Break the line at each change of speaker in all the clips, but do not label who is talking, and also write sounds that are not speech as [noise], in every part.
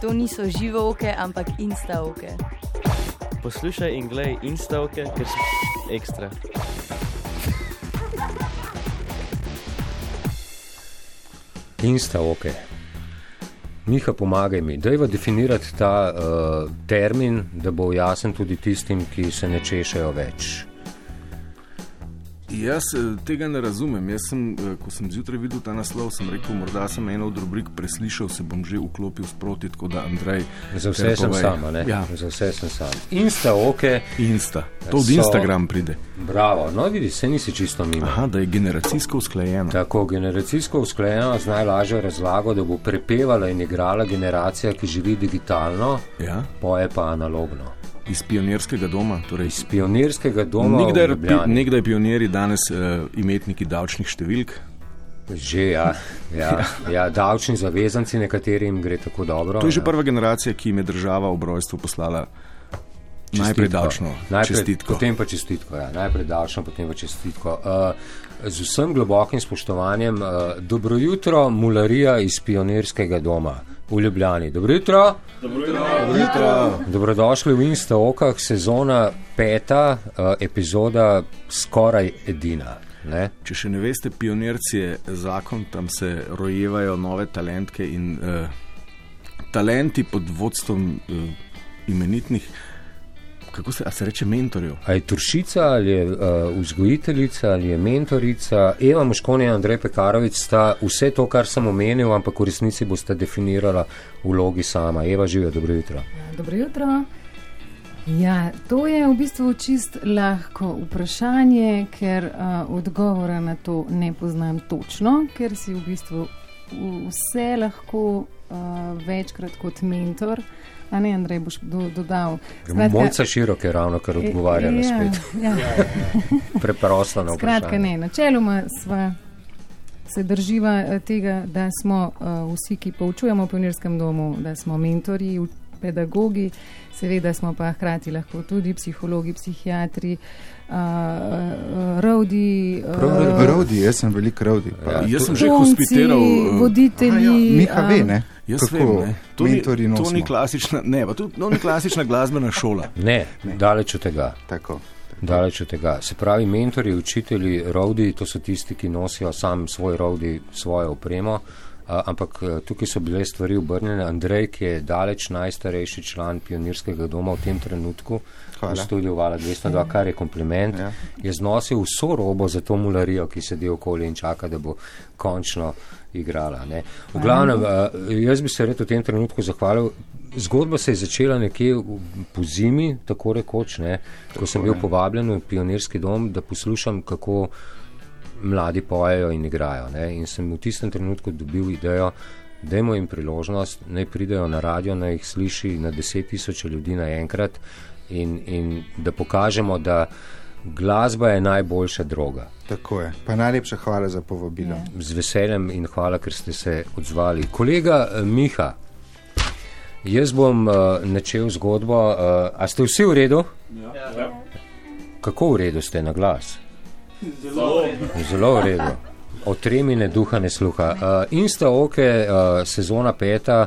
To niso žive oke, ampak insta oke.
Poslušaj in glej insta-oke, ker so ekstra.
Insta, ok. Miha, pomagaj mi, da je definirati ta uh, termin, da bo jasen tudi tistim, ki se ne češajo več.
Jaz eh, tega ne razumem. Jaz sem, eh, ko sem zjutraj videl ta naslov, sem rekel, morda sem eno od rubrik preslišal, se bom že vklopil sproti, tako da Andrej.
Za vse sem sam, ne?
Ja,
Za vse sem sam. Insta, ok.
Insta. To od
So-
Instagram pride.
Bravo, no vidiš, se nisi čisto mimo.
Aha, da je generacijsko usklajeno.
Tako generacijsko usklajeno z najlažjo razlago, da bo prepevala in igrala generacija, ki živi digitalno,
Ja,
poje pa analogno.
Iz pionirskega doma. Torej,
Iz pionirskega doma. v
Nekdaj, pi, nekdaj pionirji, danes uh, imetniki davčnih številk.
Že, ja, ja, ja, davčni zavezanci, nekaterim gre tako dobro.
To je že
ja.
prva generacija, ki jim je država ob rojstvu poslala najprej
Čestitko.
davčno
najprej,
čestitko.
Potem pa čestitko. Ja. Najprej davčno, potem pa čestitko. Uh, z vsem globokim spoštovanjem, uh, dobro jutro, mularija iz pionirskega doma v Ljubljani. Dobro jutro. Dobrodošli v Insta okah, sezona peta, uh, epizoda skoraj edina. Ne?
Če še ne veste, pionirci je zakon, tam se rojevajo nove talentke in uh, talenti pod vodstvom uh, imenitnih, kako se, se reče, mentorjev.
A je turšica ali je uh, vzgojiteljica ali je mentorica. Eva Moškoni in Andrej Pekarovic sta vse to, kar sem omenil, ampak v resnici boste definirala vlogi sama. Eva živijo, dobro jutro.
Dobro jutro. Ja, to je v bistvu čist lahko vprašanje, ker uh, odgovora na to ne poznam točno, ker si v bistvu vse lahko uh, večkrat kot mentor. A ne, Andrej, boš do, dodal.
Mojca širok je ravno kar odgovarjala
ja,
spet.
Ja. [laughs]
Preprosto na
Skratka,
vprašanje.
ne, načeloma sva se drživa eh, tega, da smo uh, vsi, ki poučujemo v pionirskem domu, da smo mentori, pedagogi, seveda smo pa hkrati lahko tudi psihologi, psihiatri, uh, uh, rovdi.
Prav,
Rodi, jaz sem velik rodi.
Ja,
Ja,
Jaz
to-
sem že hospitiral. uh,
voditelji.
Miha ve, ne?
Jaz
Kako
vem, ne. To ni, to ni klasična, ne, pa to, to ni klasična glasbena šola.
Ne, daleč od tega.
Tako.
Daleč od tega. Se pravi, mentori, učitelji, rovdi, to so tisti, ki nosijo sam svoj rovdi, svojo opremo. A, ampak eh, tukaj so bile stvari obrnjene. Andrej, ki je daleč najstarejši član pionirskega doma v tem trenutku,
Hvala.
v studiu Vala 202, kar je kompliment,
Ja.
je znosil vso robo za to mularijo, ki sedi okoli in čaka, da bo končno igrala. Ne. V glavnem, eh, jaz bi se rad v tem trenutku zahvalil. Zgodba se je začela nekje po zimi, tako rekoč, ne, ko sem bil povabljen v pionirski dom, da poslušam, kako mladi pojejo in igrajo. Ne. In sem v tistem trenutku dobil idejo, dajmo jim priložnost, naj pridejo na radio, naj jih sliši na deset tisoč ljudi naenkrat in, in da pokažemo, da glasba je najboljša droga.
Tako je. Pa najlepša hvala za povabilo.
Ja.
Z veseljem in hvala, ker ste se odzvali. Kolega eh, Miha, jaz bom uh, načel zgodbo. Uh, a ste vsi v redu? Ja. Kako v redu ste na glas? Zelo, Zelo v redu. O tremine duha ne sluha. Uh, Insta oke, uh, sezona peta,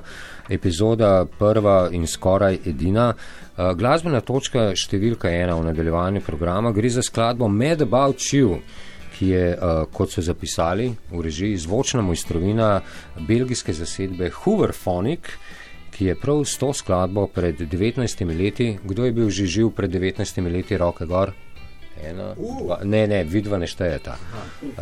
epizoda prva in skoraj edina. Uh, glasbena točka številka ena v nadaljevanju programa gre za skladbo Mad About You, ki je, uh, kot so zapisali v režiji, zvočna mojstrovina belgijske zasedbe Hooverphonic, ki je prav s to skladbo pred 19 leti, kdo je bil že živ pred 19 leti, roke gor? Ena, dva, ne, ne, vidva ne štejeta. Uh,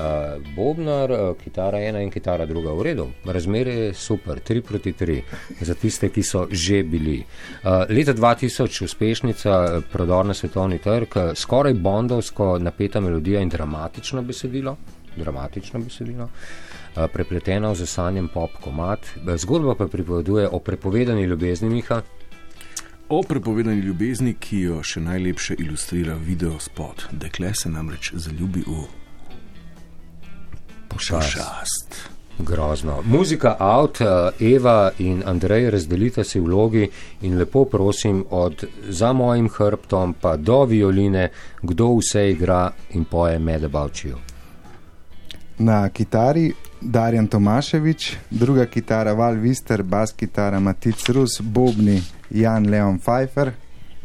Bobnar, uh, kitara ena in kitara druga, v redu. Razmerje je super, 3 proti 3, za tiste, ki so že bili. Uh, leta 2000 uspešnica, eh, prodor na svetovni trg, eh, skoraj bondovsko napeta melodija in dramatično besedilo. Dramatično besedilo. Uh, prepletena v zasanjem pop komat. Zgodba pa pripoveduje o prepovedani ljubezni Miha.
O prepovedani ljubezni, ki jo še najlepše ilustrira video spot. Dekle se namreč zaljubi v pošast.
Grozno. Muzika out, eh, Eva in Andrej razdelita si vlogi in lepo prosim od za mojim hrbtom pa do violine, kdo vse igra in poje Mad About You.
Na kitari Darjan Tomaševič, druga kitara Val Vister, bas kitara Matic Rus, bobni Jan Leon Pfeiffer,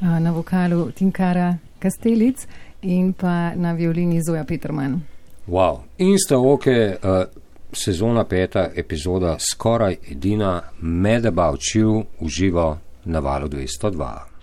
Na vokalu Tinkara Kastelic in pa na violini Zoja Peterman.
Wow. In sta oke, uh, sezona peta, epizoda skoraj edina, Medabavčil uživa na valu 202.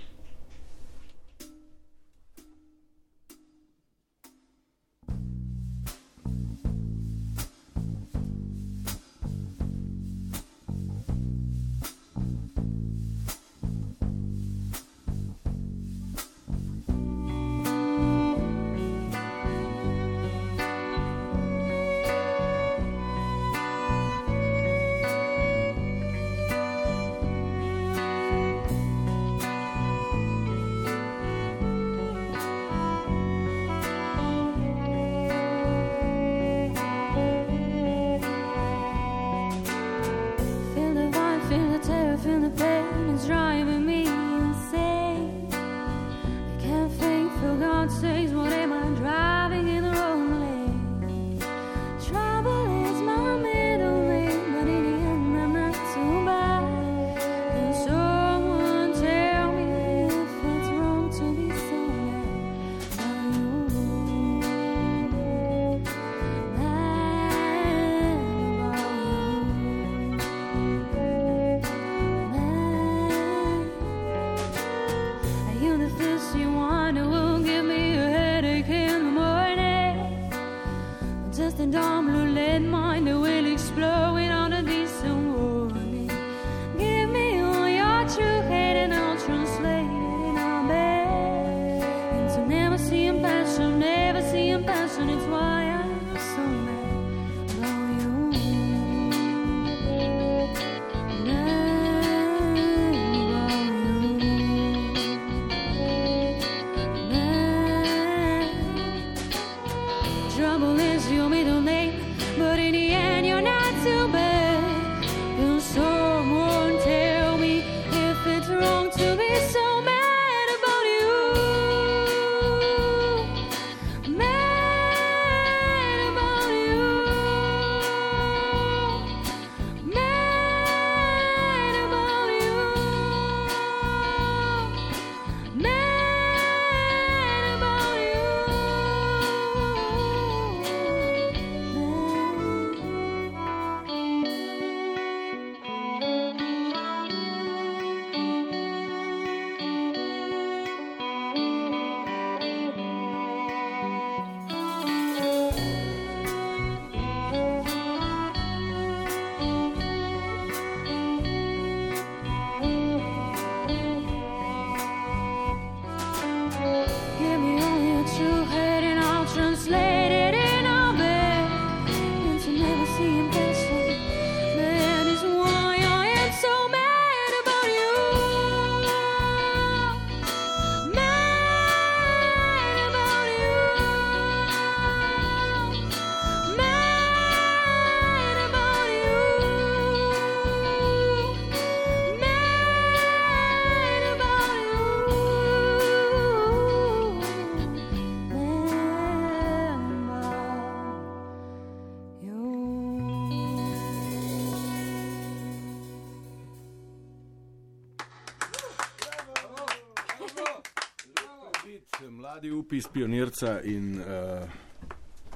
Iz pionirca in uh,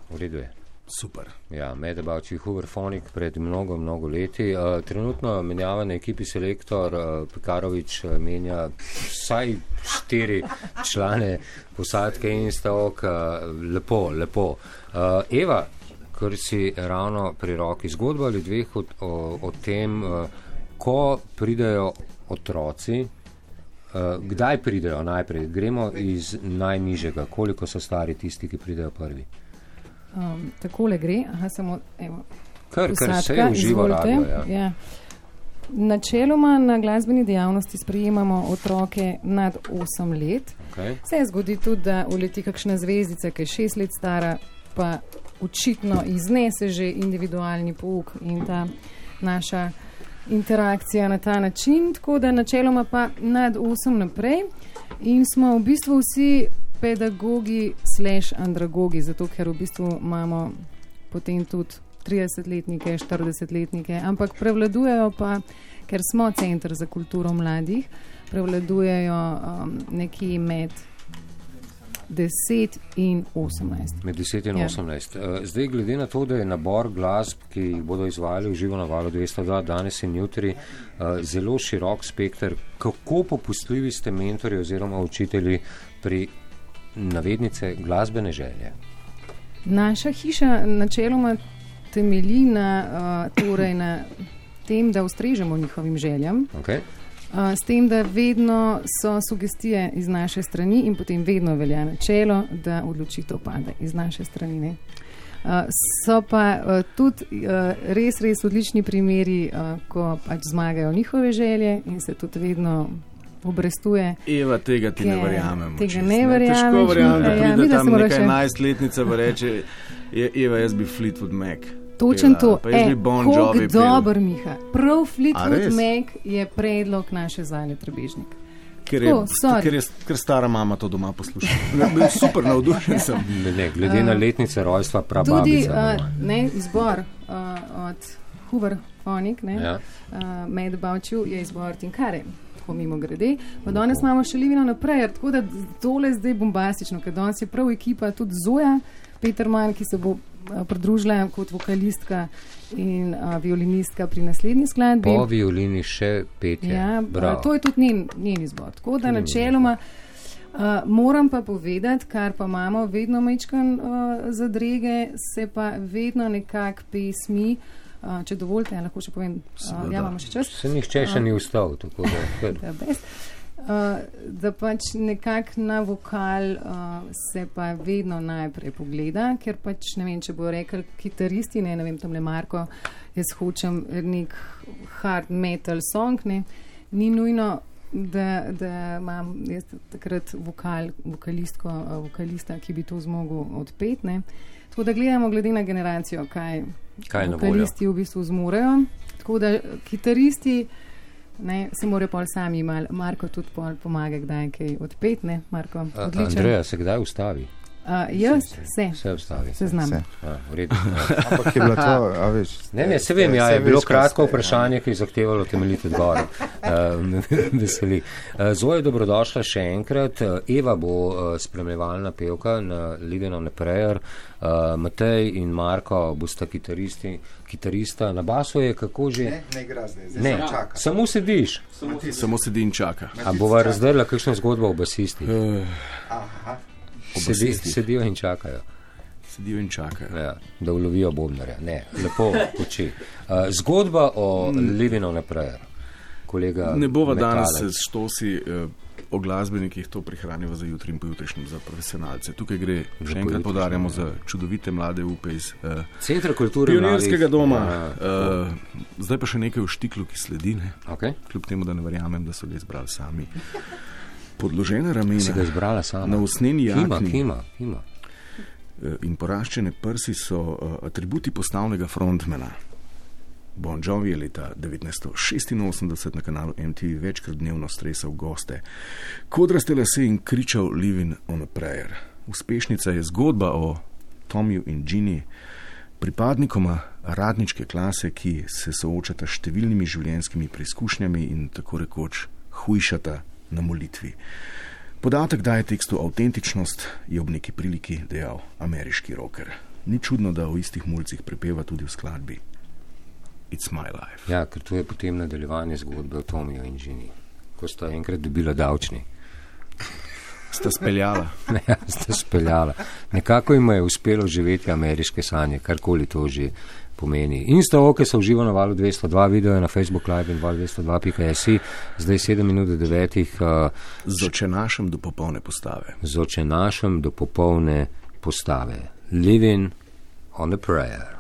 V redu je.
super.
Ja, Medabavči Hooverfonik pred mnogo, mnogo leti. Uh, trenutno menjava na ekipi selektor uh, Pekarovič uh, menja vsaj štiri člane posadke in stavok. Uh, lepo, lepo. Uh, Eva, ker si ravno pri roki zgodba ali dveh o, o, o tem, uh, ko pridejo otroci. Uh, kdaj pridejo najprej? Gremo iz najnižjega. Koliko so stari tisti, ki pridejo prvi?
Um, takole gre, aha, samo evo.
Kar, kar se
Posadka,
uživa
izvolite.
radio. Ja.
Ja. Načeloma na glasbeni dejavnosti sprejemamo otroke nad 8 let.
Okay.
Se zgodi tudi, da uleti kakšna zvezdica, ki je 6 let stara, pa očitno iznese že individualni pouk in ta naša interakcija na ta način, tako da načeloma pa nad 8 naprej. In smo v bistvu vsi pedagogi slash andragogi, zato ker v bistvu imamo potem tudi 30-letnike, 40-letnike, ampak prevladujejo pa, ker smo center za kulturo mladih, prevladujejo um, nekje med 10 in 18.
Med 10 in
Ja.
18. Eh, Zdaj, glede na to, da je nabor glasb, ki jih bodo izvajali v živo na valu 202 danes in jutri, eh, zelo širok spektr, kako popustljivi ste mentori oziroma učitelji pri navednice glasbene želje?
Naša hiša načeloma temelji na, uh, torej na tem, da ustrežemo njihovim željam,
Okay?
Uh, s tem, da vedno so sugestije iz naše strani in potem vedno velja načelo, da odločitev pade iz naše strani. Ne? Uh, so pa uh, tudi uh, res, res odlični primeri, uh, ko pač zmagajo njihove želje in se tudi vedno obrestuje.
Eva, tega ti ne
Ker
verjamemo.
tega
čisto,
ne verjameš,
Težko verjamem, da
ja,
pride
da
tam neka 11-letnica pa reče, "Je- Eva, jaz bi Fleetwood Mac.
Točen to, e,
Bon pel.
dober Miha. Prav
A
Fleetwood? Mac je predlog naše zale Trebežnik.
Ker je,
sorry.
ker je ker stara mama to doma posluša. Bil Super navdušen sem. [laughs]
Ne, ne, glede na letnice rojstva
Tudi
prababice.
uh, ne, izbor uh, od Hoover Phonic, ne,
Ja.
uh, Mad About You je izbor Tinkare. Tako mimo grede. Pa danes imamo še Livino naprej, tako da tole zdaj bombastično, ker danes je prav ekipa tudi Zoja Peterman, ki se bo uh, pridružila kot vokalistka in uh, violinistka pri naslednji skladbi.
Po violini še petje.
Ja,
Bravo.
a, to je tudi njen, njen izbor. Tako da
njen
načeloma uh, moram pa povedati, kar pa imamo vedno mečkan uh, zadrege, se pa vedno nekak pesmi. Uh, če dovolite, ja, lahko še povem, uh,
Seveda.
ja, imamo še čas.
Se nihče še ni vstal, tako da. [laughs]
Da. Uh, da pač nekako na vokal uh, se pa vedno najprej pogleda, ker pač ne vem, če bo rekel kitaristi, ne, ne vem, tam le Marko, jaz hočem nek hard metal song, ne, ni nujno, da, da imam jaz takrat vokal, vokalistko, uh, vokalista, ki bi to zmogel odpet, ne. Tako da gledamo glede na generacijo, kaj,
Kaj
vokalisti v bistvu zmorejo. Tako da kitaristi. Ne, se morajo pol sami, mal, Marko tudi pol pomaga, kdaj kaj odpet, ne, Marko. Odličen.
Andreja, se kdaj ustavi?
Uh, jaz se,
Se ustavi.
se znam.
Se.
A, v redu. [laughs]
Ampak je bilo to, a veš.
Ne, ne, se vem, ja, je bilo kratko vprašanje, ki je zahtevalo temeljit odgovor. Uh, [laughs] [laughs] veseli. Uh, Zoja, dobrodošla še enkrat. Uh, Eva bo uh, spremljevalna pevka na the Prayer. Uh, Matej in Marko bosta kitaristi, kitarista. Na basu je kako že?
Ne, ne igra zdaj, zdaj
Ne,
samo čaka.
samo sediš.
Samo sedi in čaka.
A bova razdrla kakšno zgodbo o basistih?
Aha.
O
Sedi, sedijo in čakajo.
Sedijo in čakajo.
Ja, da ulovijo bobnarja. Ne, lepo uči. Uh, zgodba o on the Prayer. Kolega
Ne bova
Metalec.
danes štosi eh, o glasbenikih, to prihranimo za jutri in pojutrišnjem za profesionalce. Tukaj gre, še enkrat podarjamo,
ja.
za čudovite mlade upe iz eh,
Centra kulture
pionirskega
mladih.
doma.
Ja,
Eh, zdaj pa še nekaj v štiklu, ki sledi, ne?
okay.
kljub temu, da ne verjamem, da so ga izbrali sami. Podložene ramena.
Si ga izbrala sama.
Na usnjeni
Kima,
jakni
kima, kima.
eh, in poraščene prsi so uh, atributi postavnega frontmana. Bon Jovi je leta 1986 na kanalu MTV večkrat dnevno stresal goste, kodraste lase in kričal Living on a Prayer. Uspešnica je zgodba o Tomiju in Ginny, pripadnikoma radniške klase, ki se soočata s številnimi življenjskimi preizkušnjami in tako rekoč hujšata na molitvi. Podatek daje tekstu avtentičnost, je ob neki priliki dejal ameriški roker. Ni čudno, da o istih mulcih prepeva tudi v skladbi It's My Life.
Ja, ker to je potem nadaljevanje zgodbe o Tomiju in Žini, ko sta enkrat dobila davčni.
Sta speljala.
Ne, [laughs] ja, sta speljala. Nekako jim je uspelo živeti ameriške sanje, karkoli to že pomeni. In sta oke so uživo na valu 202, video je na Facebook Live in val 202.js, zdaj 7 minut do 9, uh,
Z očenašem do popolne postave.
z očenašem do popolne postave. Living on a prayer.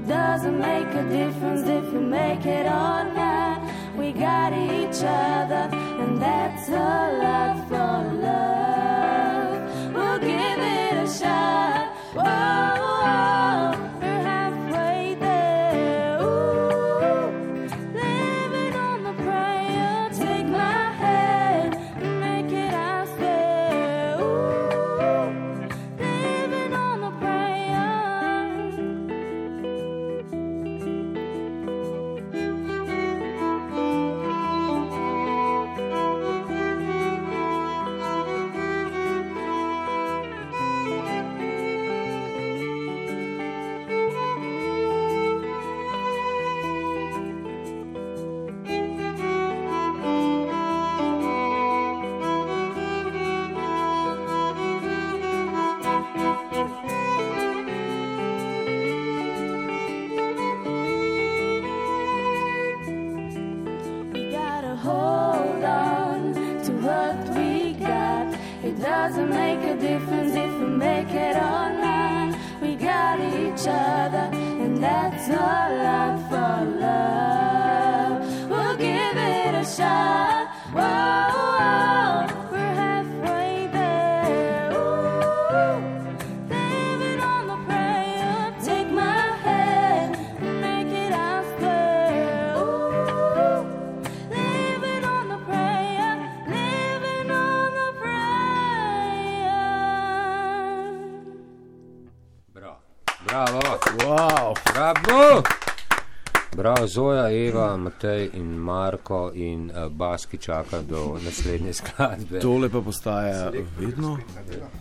It doesn't make a difference if we make it or not. We got each other, and that's a lot for love.
Bravo.
Wow.
Bravo. Bravo, Zoja, Eva, Matej in Marko in uh, Baski čaka do naslednje skladbe.
Tole pa postaja vedno,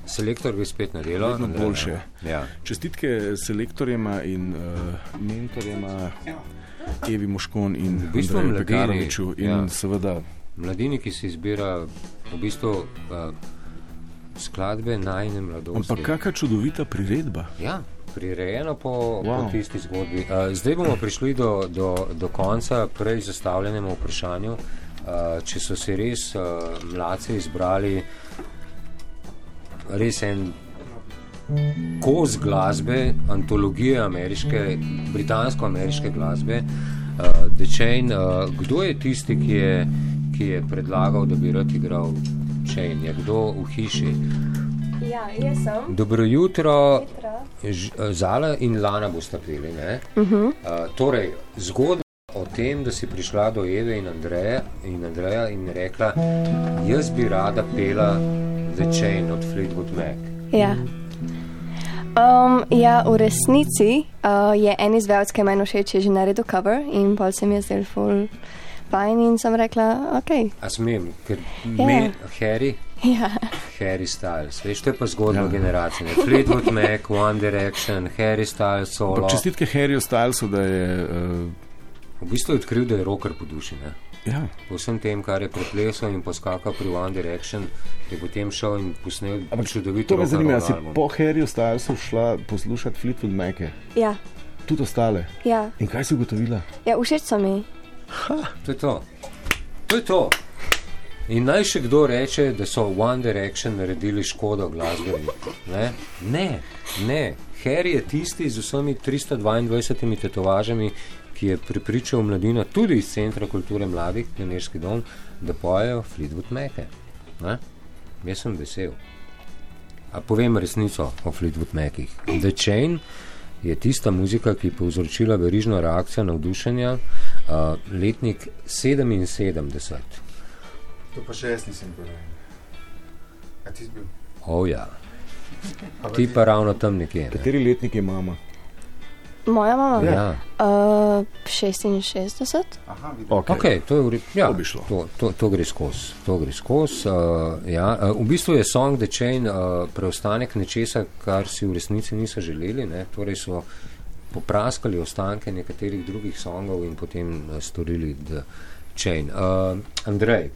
Selektor gre spet na delo.
vedno
Andrej,
boljše.
Ja.
Čestitke selektorjema in uh, mentorjema, Evi Moškon in
V bistvu
Pekaroviču in
ja.
seveda
Mladini, ki si izbira v bistvu uh, skladbe najne mladosti.
Ampak kakšna čudovita priredba.
Ja, prirejeno po, wow. Po tisti zgodbi. Uh, zdaj bomo prišli do, do, do konca prej zastavljenemu vprašanju, uh, če so si res uh, mladce izbrali res en kos glasbe, antologije ameriške, britansko-ameriške glasbe. Uh, The Chain, uh, kdo je tisti, ki je, ki je predlagal, da bi rad igral Chain? Je kdo v hiši?
Ja, jaz sem.
Dobro jutro,
Petra.
Zala in Lana boste peli. Uh -huh. uh, torej, zgodba o tem, da si prišla do Eve in Andreja in, Andreja in rekla, jaz bi rada pela The Chain od Fleetwood Mac.
Ja. Um, ja, v resnici uh, je en izvajalec, ki je meni všeč, že naredil cover in pol se mi je zdel full fajn in sem rekla, ok.
A smem, ker
Ja.
me, Harry,
Ja,
Harry Styles, veš, to je pa zgodba
Ja.
generacije. ne. Fleetwood Mac, One Direction, Harry Styles, solo.
Pa čestitke Harryju Stylesu, da je. Uh,
V bistvu je odkril, da je rocker po duši. Ne?
ja,
Po vsem tem, kar je preplesal in poskakal pri One Direction, je potem šel in posnel čudovito
to me zanima, ali si po Harryju Stylesu šla poslušati Fleetwood Mace,
ja,
tudi ostale.
ja.
In kaj si ugotovila?
ja všeč so mi.
To je to. To je to. In naj še kdo reče, da so One Direction naredili škodo glasbeniku. Ne, ne, ne. Harry je tisti z vsemi 322 tetovažami, ki je pripričal mladino tudi iz Centra kulture mladih, Pionirski dom, da pojejo Fleetwood Mace. Jaz sem vesel. A povem resnico o Fleetwood Macih. The Chain je tista muzika, ki je povzročila verižno reakcijo navdušenja, uh, letnik 77.
To pa še jaz nisem bil. A ti si bil?
O ja, ti pa ravno tam nekje. Ne?
Kateri letnik je mama?
Moja mama?
Ja.
Uh, 66.
Aha, vidim.
Okay.
Okay, to, je, ja,
To
to, to, to gre skozi. To gre skozi. Uh, ja. uh, v bistvu je Song the Chain uh, preostanek nečesa, kar si v resnici niso želeli. Ne? Torej so popraskali ostanke nekaterih drugih songov in potem uh, storili The Chain. Uh, Andrej,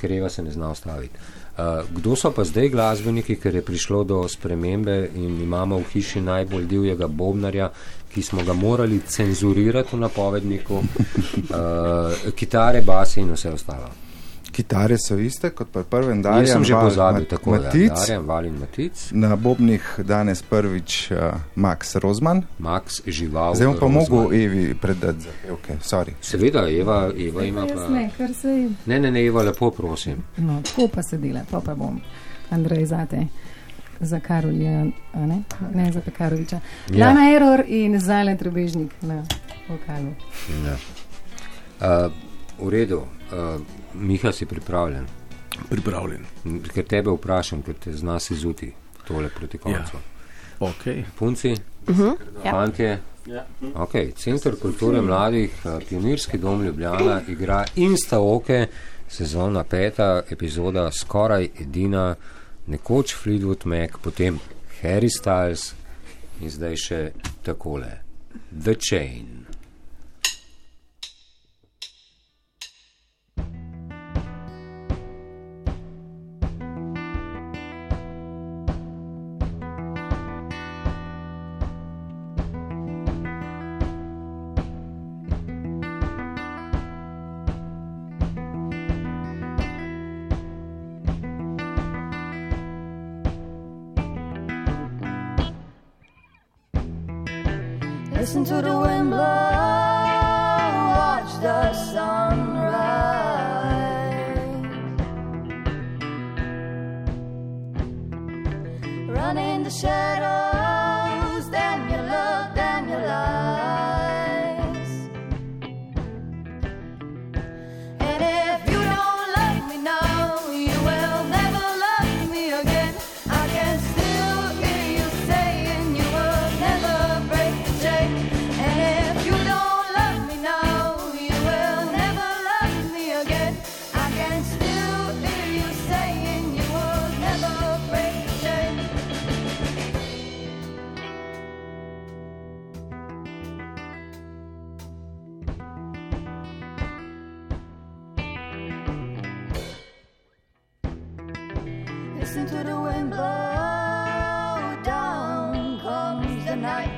Kreva se ne zna ustaviti. Uh, kdo so pa zdaj glasbeniki, ker je prišlo do spremembe in imamo v hiši najbolj divjega bobnarja, ki smo ga morali cenzurirati v napovedniku, uh, kitare, basi in vse ostalo.
Kitare so iste kot pri prvem Darju.
Jaz sem že pozabil, tako da
Matic,
Darjan Valin Matic,
Na bobnih danes prvič uh, Max Rozman.
Max Žival.
Zdaj bom pa mogel Evi predati zapevke. Sorry.
Seveda, Eva, Eva ima pa.
ne, kar se je.
Ne, ne, ne, Eva, lepo prosim.
No, tako pa se dela, pa pa bom. Andrej, zate. Za Karolja, a ne? ne za Pekaroviča.
Ja.
Lana Error in Zalen Trebežnik na vokalu.
Ja. Uh, v redu, uh, Miha si pripravljen.
Pripravljen.
Ker tebe vprašam, ker te zna se zuti tole proti koncu.
Okay.
Punci,
Uh -huh. ja.
fantje.
Ja.
Okay. Center kulture mladih, eh, Pionirski dom Ljubljana igra Insta Oke, sezona peta, epizoda skoraj edina, nekoč Fleetwood Mac, potem Harry Styles in zdaj še takole. The Chain.
Listen to the wind blow, watch the sunrise. Run in the shadows, Listen to the wind blow, down comes the night.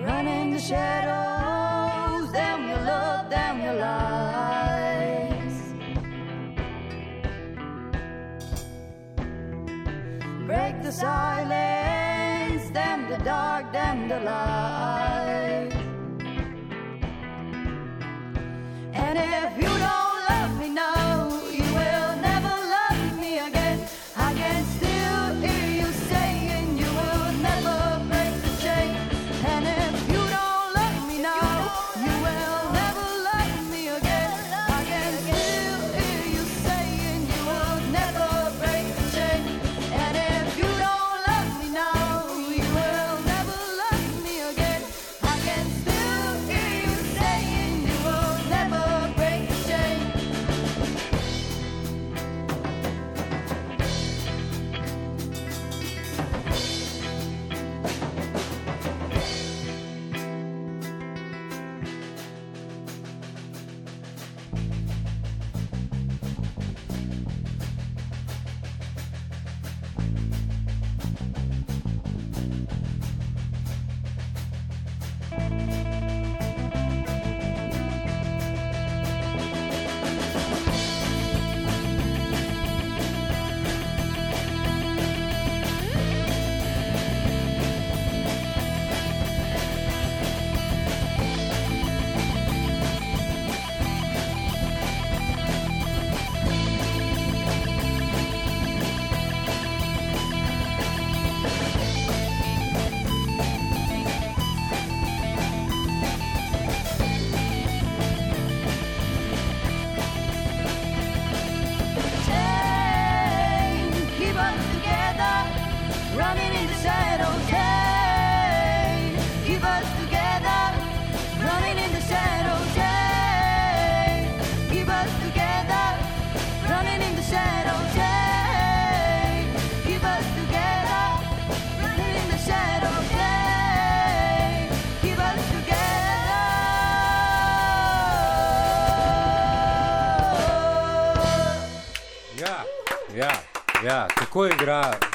Run in the shadows, them your love, them your lies. Break the silence, them the dark, them the light.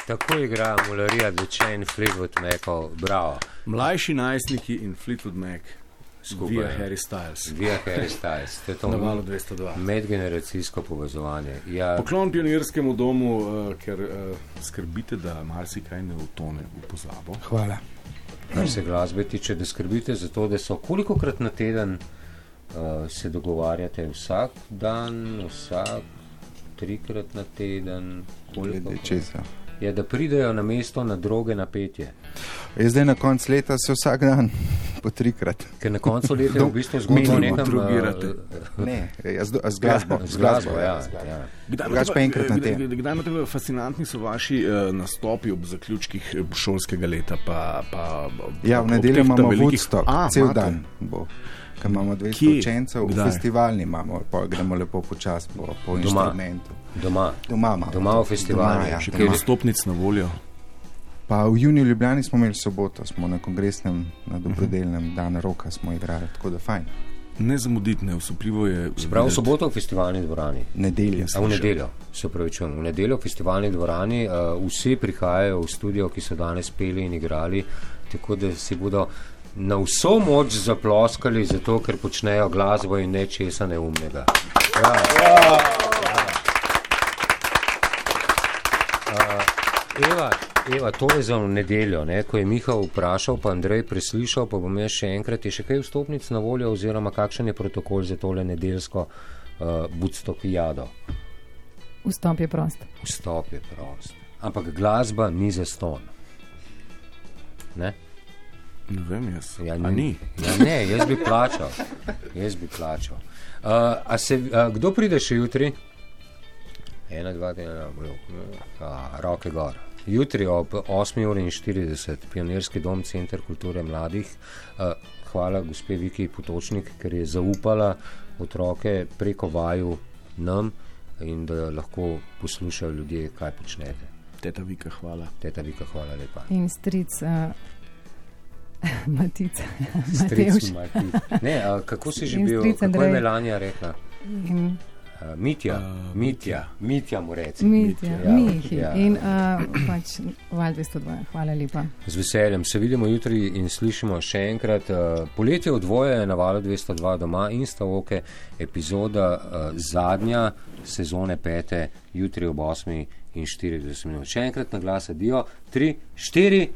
Tako igra Mularija Dvečen in Fleetwood Macov, bravo.
Mlajši najstniki in Fleetwood Mac,
Skupaj,
via. Harry Styles.
Via Harry Styles, to je to
Na valu 202.
medgeneracijsko povezovanje. Ja,
Poklon pionirskemu domu, uh, ker uh, skrbite, da marsikaj ne utone v pozabo.
Hvala.
kar se glasbe tiče, da skrbite za to, da so kolikokrat na teden uh, se dogovarjate vsak dan, vsak trikrat na teden,
Glede
koliko
česa.
Je, da pridejo na mesto na droge napetje.
Je zdaj na koncu leta se vsak dan [laughs] po trikrat.
Ker na koncu leta je v [laughs] bistvu
Minimum
nekam
drogirate.
uh,
Ne, ja, [laughs] z, z glasbo.
z glasbo, ja.
z glasbo.
ja.
Kdaj
Drugače
imate
pa enkrat na
kdaj-
teden.
Kdaj imate fascinantni so vaši uh, nastopi ob zaključkih eh, šolskega leta? Pa, pa,
Ja, v nedeljo imamo Woodstock,
A,
cel dan bo. Ker imamo 200
Kje?
učencev,
Kdaj?
festivalni imamo, pa gremo lepo počasi po, po
Doma.
inštrumentu.
Doma.
Doma imamo.
Doma v festivalu.
Ja,
Še kaj vstopnic na voljo?
Pa v juniju v Ljubljani smo imeli soboto, smo na kongresnem, na dobrodelnem dan roka smo igrali, tako da fajn.
Ne zamuditi, ne usupljivo je.
Sprav v soboto v festivalni dvorani.
Nedelja.
A v nedeljo, se upravičujem, v nedeljo v festivalni dvorani uh, vsi prihajajo v studio, ki so danes peli in igrali, tako da si bodo na vso moč zaploskali, zato ker počnejo glasbo in nečesa neumnega. Ja. Uh, Eva, Eva, to je za nedeljo, ne? ko je Miha vprašal, pa Andrej preslišal, pa bom jaz še enkrat, je še kaj vstopnic na voljo, oziroma kakšen je protokol za tole nedeljsko uh, budstokijado.
Vstop je prost.
Vstop je prost. Ampak glasba ni za ston. Ne?
Ne vem, jaz.
Ja,
A ni.
Ja, ne, jaz bi plačal. Jaz bi plačal. Uh, a se, uh, kdo pride še jutri? Ena, dva, tri, ena, a, roke gor. Jutri ob 8.40 Pionirski dom Center kulture mladih. Uh, hvala gospe Viki Potočnik, ker je zaupala otroke preko vaju nam in da lahko poslušajo ljudje, kaj počnete.
Teta Vika, hvala.
Teta Vika, hvala lepa.
In stric uh, [laughs] Matica,
Stric. Ne, a, kako si že bil, kako je
Andrej.
Melania rekla?
In
Uh, Mitja,
Uh,
Mitja, Mitja mu reci.
Mitja,
Ja,
Mihi.
ja.
In uh, pač Val 202. Hvala lepa.
Z veseljem se vidimo jutri in slišimo še enkrat. Uh, poletje v dvoje je na valu 202 doma in stavke, epizoda uh, zadnja sezone pete, jutri ob 8 in 40 minut. Še enkrat na glas, adijo, 3, 4.